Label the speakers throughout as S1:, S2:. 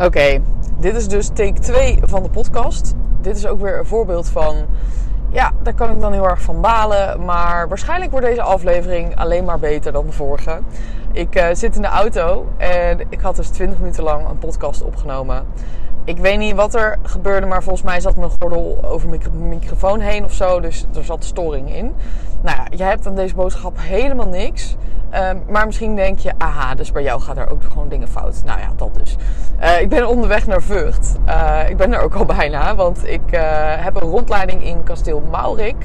S1: Oké, dit is dus take 2 van de podcast. Dit is ook weer een voorbeeld van. Ja, daar kan ik dan heel erg van balen. Maar waarschijnlijk wordt deze aflevering alleen maar beter dan de vorige. Ik uh, zit in de auto en ik had dus 20 minuten lang een podcast opgenomen. Ik weet niet wat er gebeurde, maar volgens mij zat mijn gordel over mijn microfoon heen of zo. Dus er zat storing in. Nou ja, je hebt aan deze boodschap helemaal niks. Um, maar misschien denk je, aha, dus bij jou gaat er ook gewoon dingen fout. Nou ja, dat dus. Uh, ik ben onderweg naar Vught. Uh, ik ben er ook al bijna, want ik uh, heb een rondleiding in kasteel Maurik.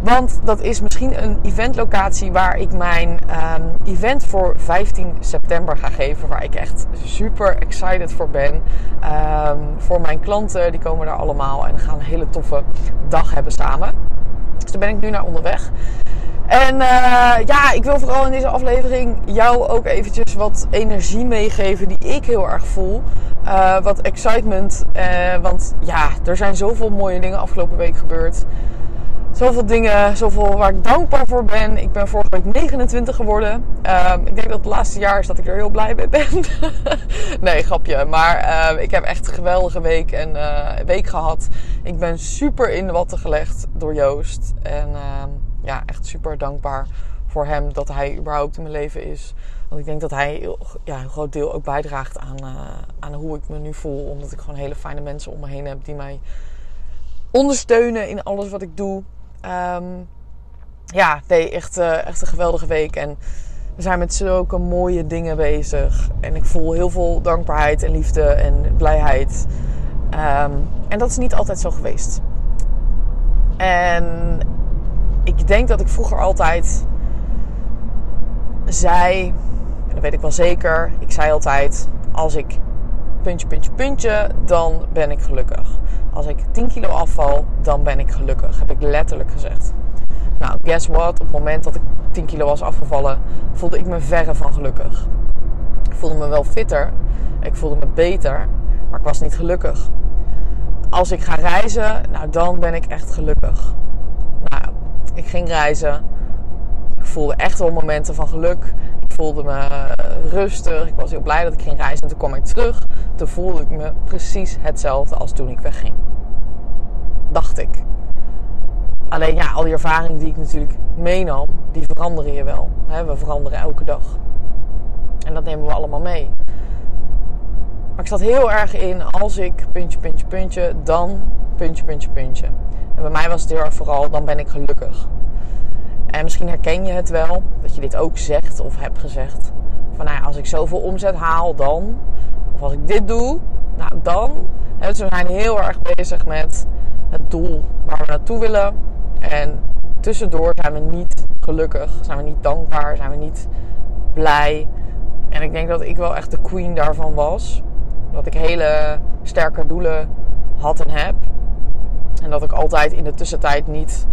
S1: Want dat is misschien een eventlocatie waar ik mijn um, event voor 15 september ga geven. Waar ik echt super excited voor ben. Um, voor mijn klanten, die komen daar allemaal en gaan een hele toffe dag hebben samen. Dus daar ben ik nu naar onderweg. En uh, ja, ik wil vooral in deze aflevering jou ook eventjes wat energie meegeven die ik heel erg voel. Uh, wat excitement. Uh, want ja, er zijn zoveel mooie dingen afgelopen week gebeurd. Zoveel dingen, zoveel waar ik dankbaar voor ben. Ik ben vorige week 29 geworden. ik denk dat het laatste jaar is dat ik er heel blij mee ben. nee, grapje. Maar ik heb echt een geweldige week en week gehad. Ik ben super in de watten gelegd door Joost. En ja, echt super dankbaar voor hem dat hij überhaupt in mijn leven is. Want ik denk dat hij ja, een groot deel ook bijdraagt aan, uh, aan hoe ik me nu voel. Omdat ik gewoon hele fijne mensen om me heen heb die mij ondersteunen in alles wat ik doe. Um, ja, nee, echt, uh, echt een geweldige week. En we zijn met zulke mooie dingen bezig. En ik voel heel veel dankbaarheid en liefde en blijheid. Um, en dat is niet altijd zo geweest. En ik denk dat ik vroeger altijd zei, en dat weet ik wel zeker, ik zei altijd: als ik puntje, puntje, puntje, dan ben ik gelukkig. Als ik 10 kilo afval, dan ben ik gelukkig. Heb ik letterlijk gezegd. Nou, guess what? Op het moment dat ik 10 kilo was afgevallen, voelde ik me verre van gelukkig. Ik voelde me wel fitter, ik voelde me beter, maar ik was niet gelukkig. Als ik ga reizen, nou dan ben ik echt gelukkig. Ik ging reizen. Ik voelde echt wel momenten van geluk. Ik voelde me rustig. Ik was heel blij dat ik ging reizen. En toen kwam ik terug. Toen voelde ik me precies hetzelfde als toen ik wegging. Dacht ik. Alleen ja, al die ervaringen die ik natuurlijk meenam, die veranderen je wel. We veranderen elke dag. En dat nemen we allemaal mee. Maar ik zat heel erg in als ik puntje, puntje, puntje, dan puntje, puntje, puntje. En bij mij was het heel erg vooral, dan ben ik gelukkig. En misschien herken je het wel, dat je dit ook zegt of hebt gezegd. Van nou als ik zoveel omzet haal, dan. Of als ik dit doe, nou dan. Dus we zijn heel erg bezig met het doel waar we naartoe willen. En tussendoor zijn we niet gelukkig, zijn we niet dankbaar, zijn we niet blij. En ik denk dat ik wel echt de queen daarvan was. Dat ik hele sterke doelen had en heb. En dat ik altijd in de tussentijd niet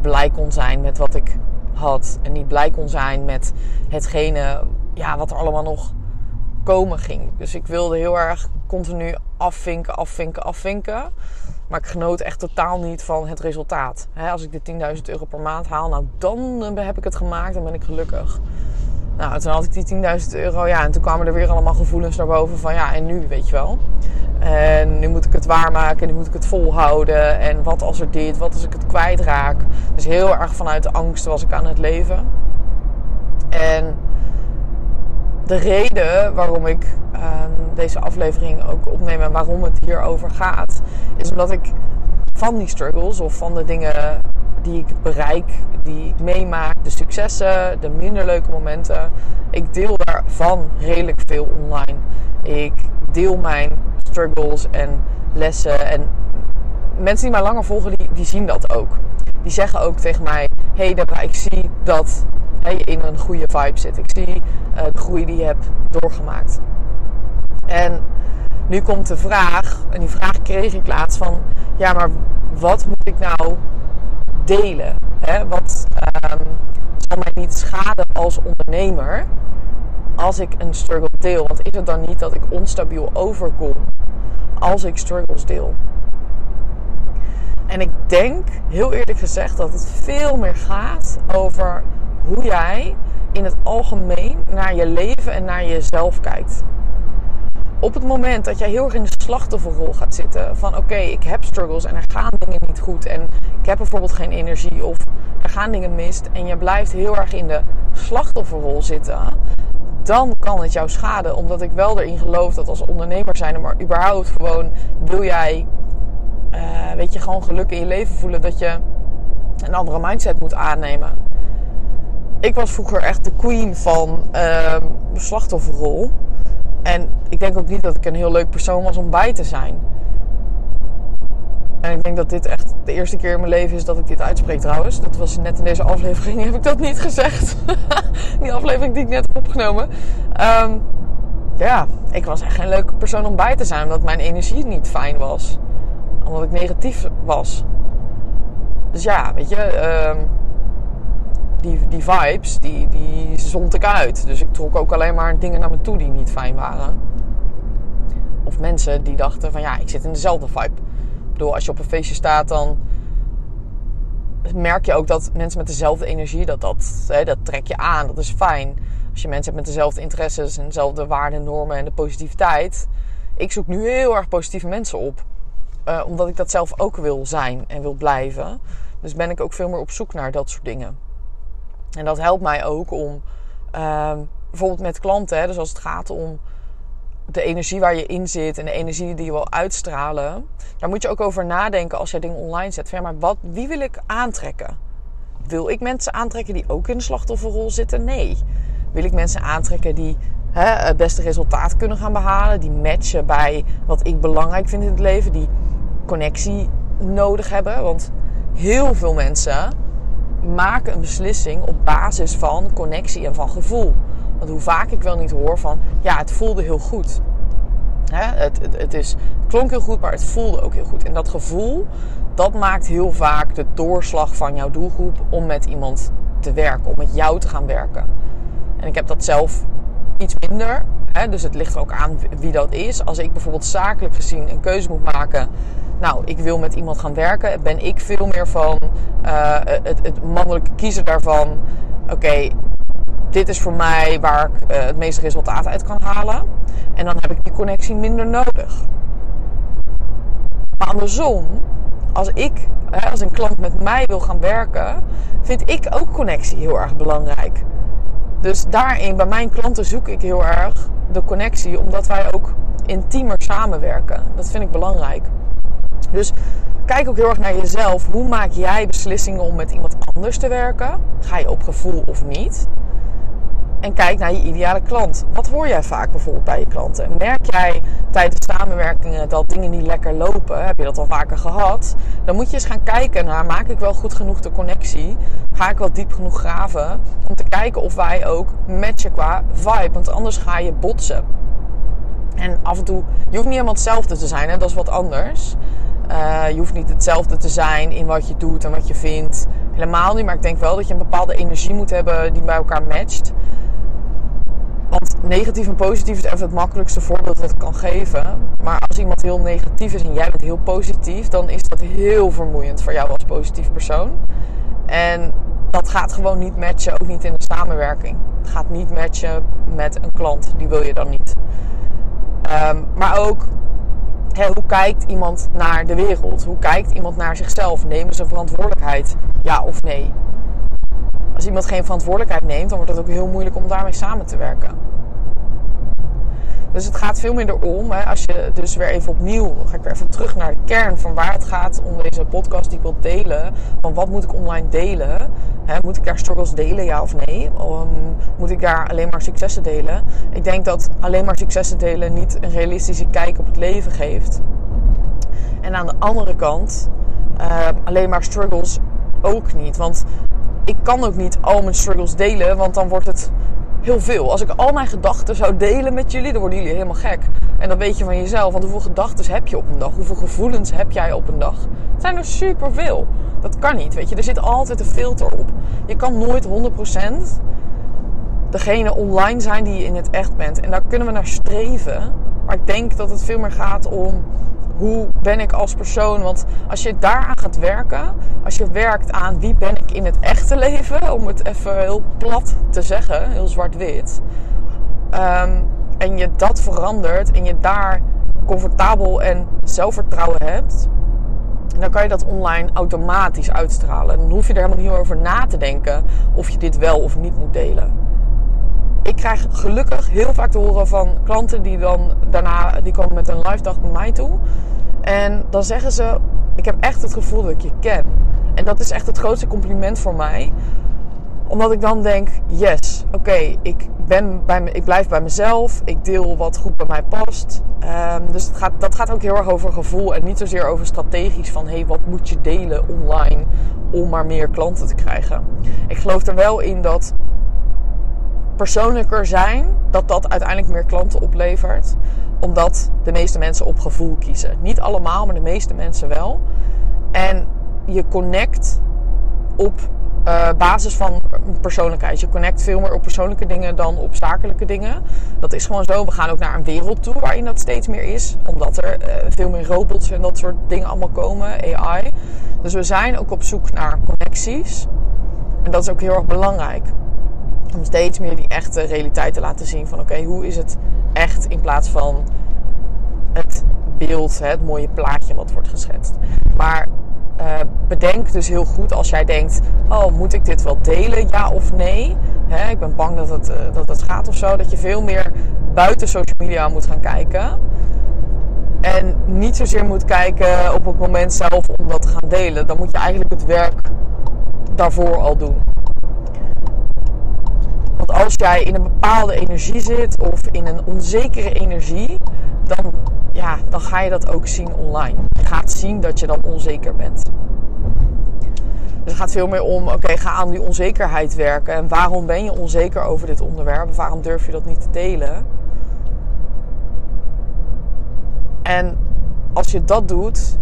S1: blij kon zijn met wat ik had. En niet blij kon zijn met hetgene ja, wat er allemaal nog komen ging. Dus ik wilde heel erg continu afvinken, afvinken, afvinken. Maar ik genoot echt totaal niet van het resultaat. als ik de 10.000 euro per maand haal, nou dan heb ik het gemaakt en ben ik gelukkig. Nou, toen had ik die 10.000 euro, ja, en toen kwamen er weer allemaal gevoelens naar boven van ja, en nu, weet je wel. En nu moet ik het waarmaken, nu moet ik het volhouden. En wat als er dit, wat als ik het kwijtraak. Dus heel erg vanuit de angst was ik aan het leven. En de reden waarom ik uh, deze aflevering ook opneem en waarom het hierover gaat, is omdat ik van die struggles of van de dingen die ik bereik, die ik meemaak, de successen, de minder leuke momenten, ik deel daarvan redelijk veel online. Ik deel mijn struggles en lessen. En mensen die mij langer volgen, die, zien dat ook. Die zeggen ook tegen mij: Hey Debra, ik zie dat je in een goede vibe zit. Ik zie uh, de groei die je hebt doorgemaakt. En nu komt de vraag, en die vraag kreeg ik laatst van: Ja, maar wat moet ik nou delen? Hè? Wat um, zal mij niet schaden als ondernemer? als ik een struggle deel? Want is het dan niet dat ik onstabiel overkom als ik struggles deel? En ik denk, heel eerlijk gezegd, dat het veel meer gaat over hoe jij in het algemeen naar je leven en naar jezelf kijkt. Op het moment dat jij heel erg in de slachtofferrol gaat zitten, van oké, ik heb struggles en er gaan dingen niet goed en ik heb bijvoorbeeld geen energie of er gaan dingen mis en je blijft heel erg in de slachtofferrol zitten, dan kan het jou schaden. Omdat ik wel erin geloof dat als ondernemer zijn, maar überhaupt gewoon wil jij, uh, weet je, gewoon geluk in je leven voelen, dat je een andere mindset moet aannemen. Ik was vroeger echt de queen van uh, slachtofferrol. En ik denk ook niet dat ik een heel leuk persoon was om bij te zijn. En ik denk dat dit echt de eerste keer in mijn leven is dat ik dit uitspreek trouwens. Dat was net in deze aflevering, heb ik dat niet gezegd. die aflevering die ik net heb opgenomen. Um, ja, ik was echt geen leuke persoon om bij te zijn. Omdat mijn energie niet fijn was. Omdat ik negatief was. Dus ja, weet je... Um, die, vibes, die, die zond ik uit. Dus ik trok ook alleen maar dingen naar me toe die niet fijn waren. Of mensen die dachten van ja, ik zit in dezelfde vibe. Ik bedoel, als je op een feestje staat, dan merk je ook dat mensen met dezelfde energie, dat, dat, hè, dat trek je aan. Dat is fijn. Als je mensen hebt met dezelfde interesses en dezelfde waarden, normen en de positiviteit. Ik zoek nu heel erg positieve mensen op. Uh, omdat ik dat zelf ook wil zijn en wil blijven. Dus ben ik ook veel meer op zoek naar dat soort dingen. En dat helpt mij ook om uh, bijvoorbeeld met klanten, hè, dus als het gaat om de energie waar je in zit en de energie die je wil uitstralen, daar moet je ook over nadenken als jij dingen online zet. Van, maar wat, wie wil ik aantrekken? Wil ik mensen aantrekken die ook in de slachtofferrol zitten? Nee. Wil ik mensen aantrekken die hè, het beste resultaat kunnen gaan behalen, die matchen bij wat ik belangrijk vind in het leven, die connectie nodig hebben? Want heel veel mensen maken een beslissing op basis van connectie en van gevoel. Want hoe vaak ik wel niet hoor van, ja, het voelde heel goed. Hè? Het, het, het, is, het klonk heel goed, maar het voelde ook heel goed. En dat gevoel, dat maakt heel vaak de doorslag van jouw doelgroep om met iemand te werken, om met jou te gaan werken. En ik heb dat zelf iets minder. Dus het ligt ook aan wie dat is. Als ik bijvoorbeeld zakelijk gezien een keuze moet maken nou, ik wil met iemand gaan werken, ben ik veel meer van uh, het, het, mannelijke kiezen daarvan. Oké, dit is voor mij waar ik uh, het meeste resultaat uit kan halen. En dan heb ik die connectie minder nodig. Maar andersom, als ik, als een klant met mij wil gaan werken, vind ik ook connectie heel erg belangrijk. Dus daarin, bij mijn klanten zoek ik heel erg de connectie, omdat wij ook intiemer samenwerken. Dat vind ik belangrijk. Dus kijk ook heel erg naar jezelf. Hoe maak jij beslissingen om met iemand anders te werken? Ga je op gevoel of niet? En kijk naar je ideale klant. Wat hoor jij vaak bijvoorbeeld bij je klanten? Merk jij tijdens samenwerkingen dat dingen niet lekker lopen? Heb je dat al vaker gehad? Dan moet je eens gaan kijken naar: maak ik wel goed genoeg de connectie? Ga ik wel diep genoeg graven? Kijken of wij ook matchen qua vibe. Want anders ga je botsen. En af en toe, je hoeft niet helemaal hetzelfde te zijn, hè? dat is wat anders. Uh, je hoeft niet hetzelfde te zijn in wat je doet en wat je vindt. Helemaal niet, maar ik denk wel dat je een bepaalde energie moet hebben die bij elkaar matcht. Want negatief en positief is even het makkelijkste voorbeeld dat ik kan geven. Maar als iemand heel negatief is en jij bent heel positief, dan is dat heel vermoeiend voor jou als positief persoon. En dat gaat gewoon niet matchen, ook niet in de samenwerking. Het gaat niet matchen met een klant, die wil je dan niet. Um, maar ook hoe kijkt iemand naar de wereld? Hoe kijkt iemand naar zichzelf? Nemen ze verantwoordelijkheid? Ja of nee? Als iemand geen verantwoordelijkheid neemt, dan wordt het ook heel moeilijk om daarmee samen te werken. Dus het gaat veel minder om, hè, als je dus weer even opnieuw, ga ik weer even terug naar de kern van waar het gaat om deze podcast die ik wil delen. Van wat moet ik online delen? Hè, moet ik daar struggles delen, ja of nee? Um, moet ik daar alleen maar successen delen? Ik denk dat alleen maar successen delen niet een realistische kijk op het leven geeft. En aan de andere kant, uh, alleen maar struggles ook niet. Want ik kan ook niet al mijn struggles delen, want dan wordt het heel veel. Als ik al mijn gedachten zou delen met jullie, dan worden jullie helemaal gek. En dat weet je van jezelf. Want hoeveel gedachten heb je op een dag? Hoeveel gevoelens heb jij op een dag? Het zijn er superveel. Dat kan niet, weet je. Er zit altijd een filter op. Je kan nooit 100% degene online zijn die je in het echt bent. En daar kunnen we naar streven. Maar ik denk dat het veel meer gaat om hoe ben ik als persoon? Want als je daaraan gaat werken, als je werkt aan wie ben ik in het echte leven, om het even heel plat te zeggen, heel zwart-wit. Um, en je dat verandert en je daar comfortabel en zelfvertrouwen hebt, dan kan je dat online automatisch uitstralen. Dan hoef je er helemaal niet over na te denken of je dit wel of niet moet delen. Ik krijg gelukkig heel vaak te horen van klanten die dan daarna die komen met een live dag bij mij toe. En dan zeggen ze: Ik heb echt het gevoel dat ik je ken. En dat is echt het grootste compliment voor mij omdat ik dan denk, yes, oké, ik ben bij me, ik blijf bij mezelf. Ik deel wat goed bij mij past. Um, dus gaat, dat gaat ook heel erg over gevoel en niet zozeer over strategisch van hey, wat moet je delen online om maar meer klanten te krijgen. Ik geloof er wel in dat persoonlijker zijn, dat dat uiteindelijk meer klanten oplevert. Omdat de meeste mensen op gevoel kiezen. Niet allemaal, maar de meeste mensen wel. En je connect op uh, basis van persoonlijkheid. Je connect veel meer op persoonlijke dingen dan op zakelijke dingen. Dat is gewoon zo. We gaan ook naar een wereld toe waarin dat steeds meer is. Omdat er uh, veel meer robots en dat soort dingen allemaal komen. AI. Dus we zijn ook op zoek naar connecties. En dat is ook heel erg belangrijk. Om steeds meer die echte realiteit te laten zien. Van oké, hoe is het echt in plaats van het beeld, het mooie plaatje wat wordt geschetst. Maar uh, bedenk dus heel goed als jij denkt: Oh, moet ik dit wel delen? Ja of nee? Hè, ik ben bang dat het, uh, dat gaat of zo. Dat je veel meer buiten social media moet gaan kijken. En niet zozeer moet kijken op het moment zelf om dat te gaan delen. Dan moet je eigenlijk het werk daarvoor al doen. Want als jij in een bepaalde energie zit of in een onzekere energie, dan ja, dan ga je dat ook zien online. Je gaat zien dat je dan onzeker bent. Dus het gaat veel meer om, oké, ga aan die onzekerheid werken. En waarom ben je onzeker over dit onderwerp? Waarom durf je dat niet te delen? En als je dat doet,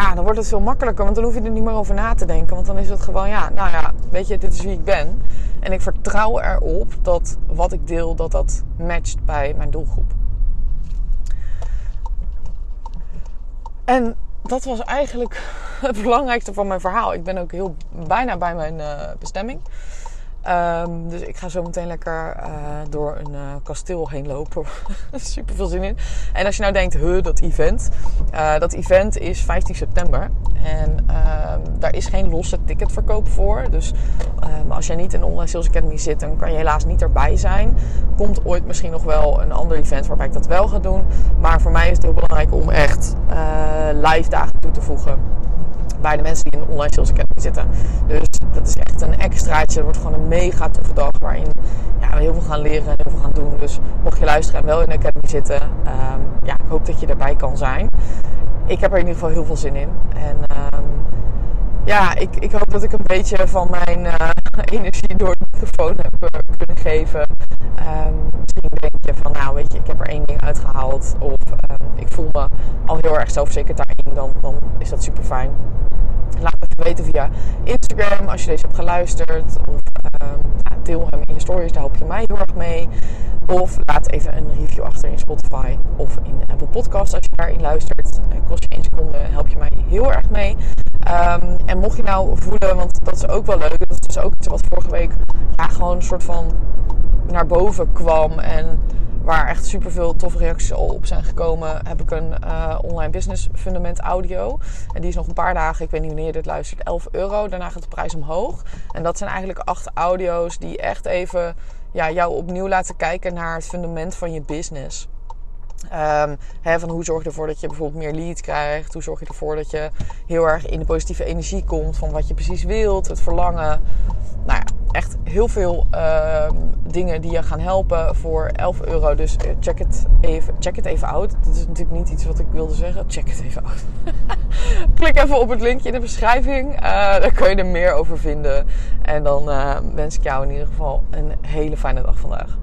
S1: ja, dan wordt het veel makkelijker. Want dan hoef je er niet meer over na te denken. Want dan is het gewoon, ja, nou ja, weet je, dit is wie ik ben. En ik vertrouw erop dat wat ik deel, dat dat matcht bij mijn doelgroep. En dat was eigenlijk het belangrijkste van mijn verhaal. Ik ben ook heel bijna bij mijn uh, bestemming. Um, dus ik ga zo meteen lekker uh, door een uh, kasteel heen lopen. Super veel zin in. En als je nou denkt, huh, dat event. Uh, dat event is 15 september. En ehm, daar is geen losse ticketverkoop voor. Dus um, als jij niet in de Online Sales Academy zit, dan kan je helaas niet erbij zijn. Komt ooit misschien nog wel een ander event waarbij ik dat wel ga doen. Maar voor mij is het heel belangrijk om echt live dagen toe te voegen bij de mensen die in de Online Sales Academy zitten. Dus dat is echt een extraatje. Het wordt gewoon een mega toffe dag waarin ja, we heel veel gaan leren en heel veel gaan doen. Dus mocht je luisteren en wel in de Academy zitten, um, ja, ik hoop dat je erbij kan zijn. Ik heb er in ieder geval heel veel zin in. En um, ja, ik, ik hoop dat ik een beetje van mijn uh, energie door de microfoon heb uh, kunnen geven. Um, misschien denk je van, nou weet je, ik heb er één ding uitgehaald. Of ik voel me al heel erg zelfverzekerd daarin. Dan, dan is dat super fijn. Laat het weten via Instagram als je deze hebt geluisterd. Of um, deel hem in je stories, daar help je mij heel erg mee. Of laat even een review achter in Spotify of in Apple Podcast als je daarin luistert. Uh, kost je 1 seconde, help je mij heel erg mee. Um, en mocht je nou voelen, want dat is ook wel leuk. Dat is ook iets wat vorige week ja, gewoon een soort van naar boven kwam. En waar echt super veel toffe reacties op zijn gekomen, heb ik een uh, online business fundament audio. En die is nog een paar dagen, ik weet niet wanneer je dit luistert, 11 euro. Daarna gaat de prijs omhoog. En dat zijn eigenlijk acht audio's die echt even ja, jou opnieuw laten kijken naar het fundament van je business. Um, van hoe zorg je ervoor dat je bijvoorbeeld meer leads krijgt? Hoe zorg je ervoor dat je heel erg in de positieve energie komt van wat je precies wilt, het verlangen? Nou ja, echt heel veel uh, dingen die je gaan helpen voor 11 euro. Dus eh, check het even, check het even out. Dat is natuurlijk niet iets wat ik wilde zeggen. Check het even out. Klik even op het linkje in de beschrijving. Uh, daar kun je er meer over vinden. En dan uh, wens ik jou in ieder geval een hele fijne dag vandaag.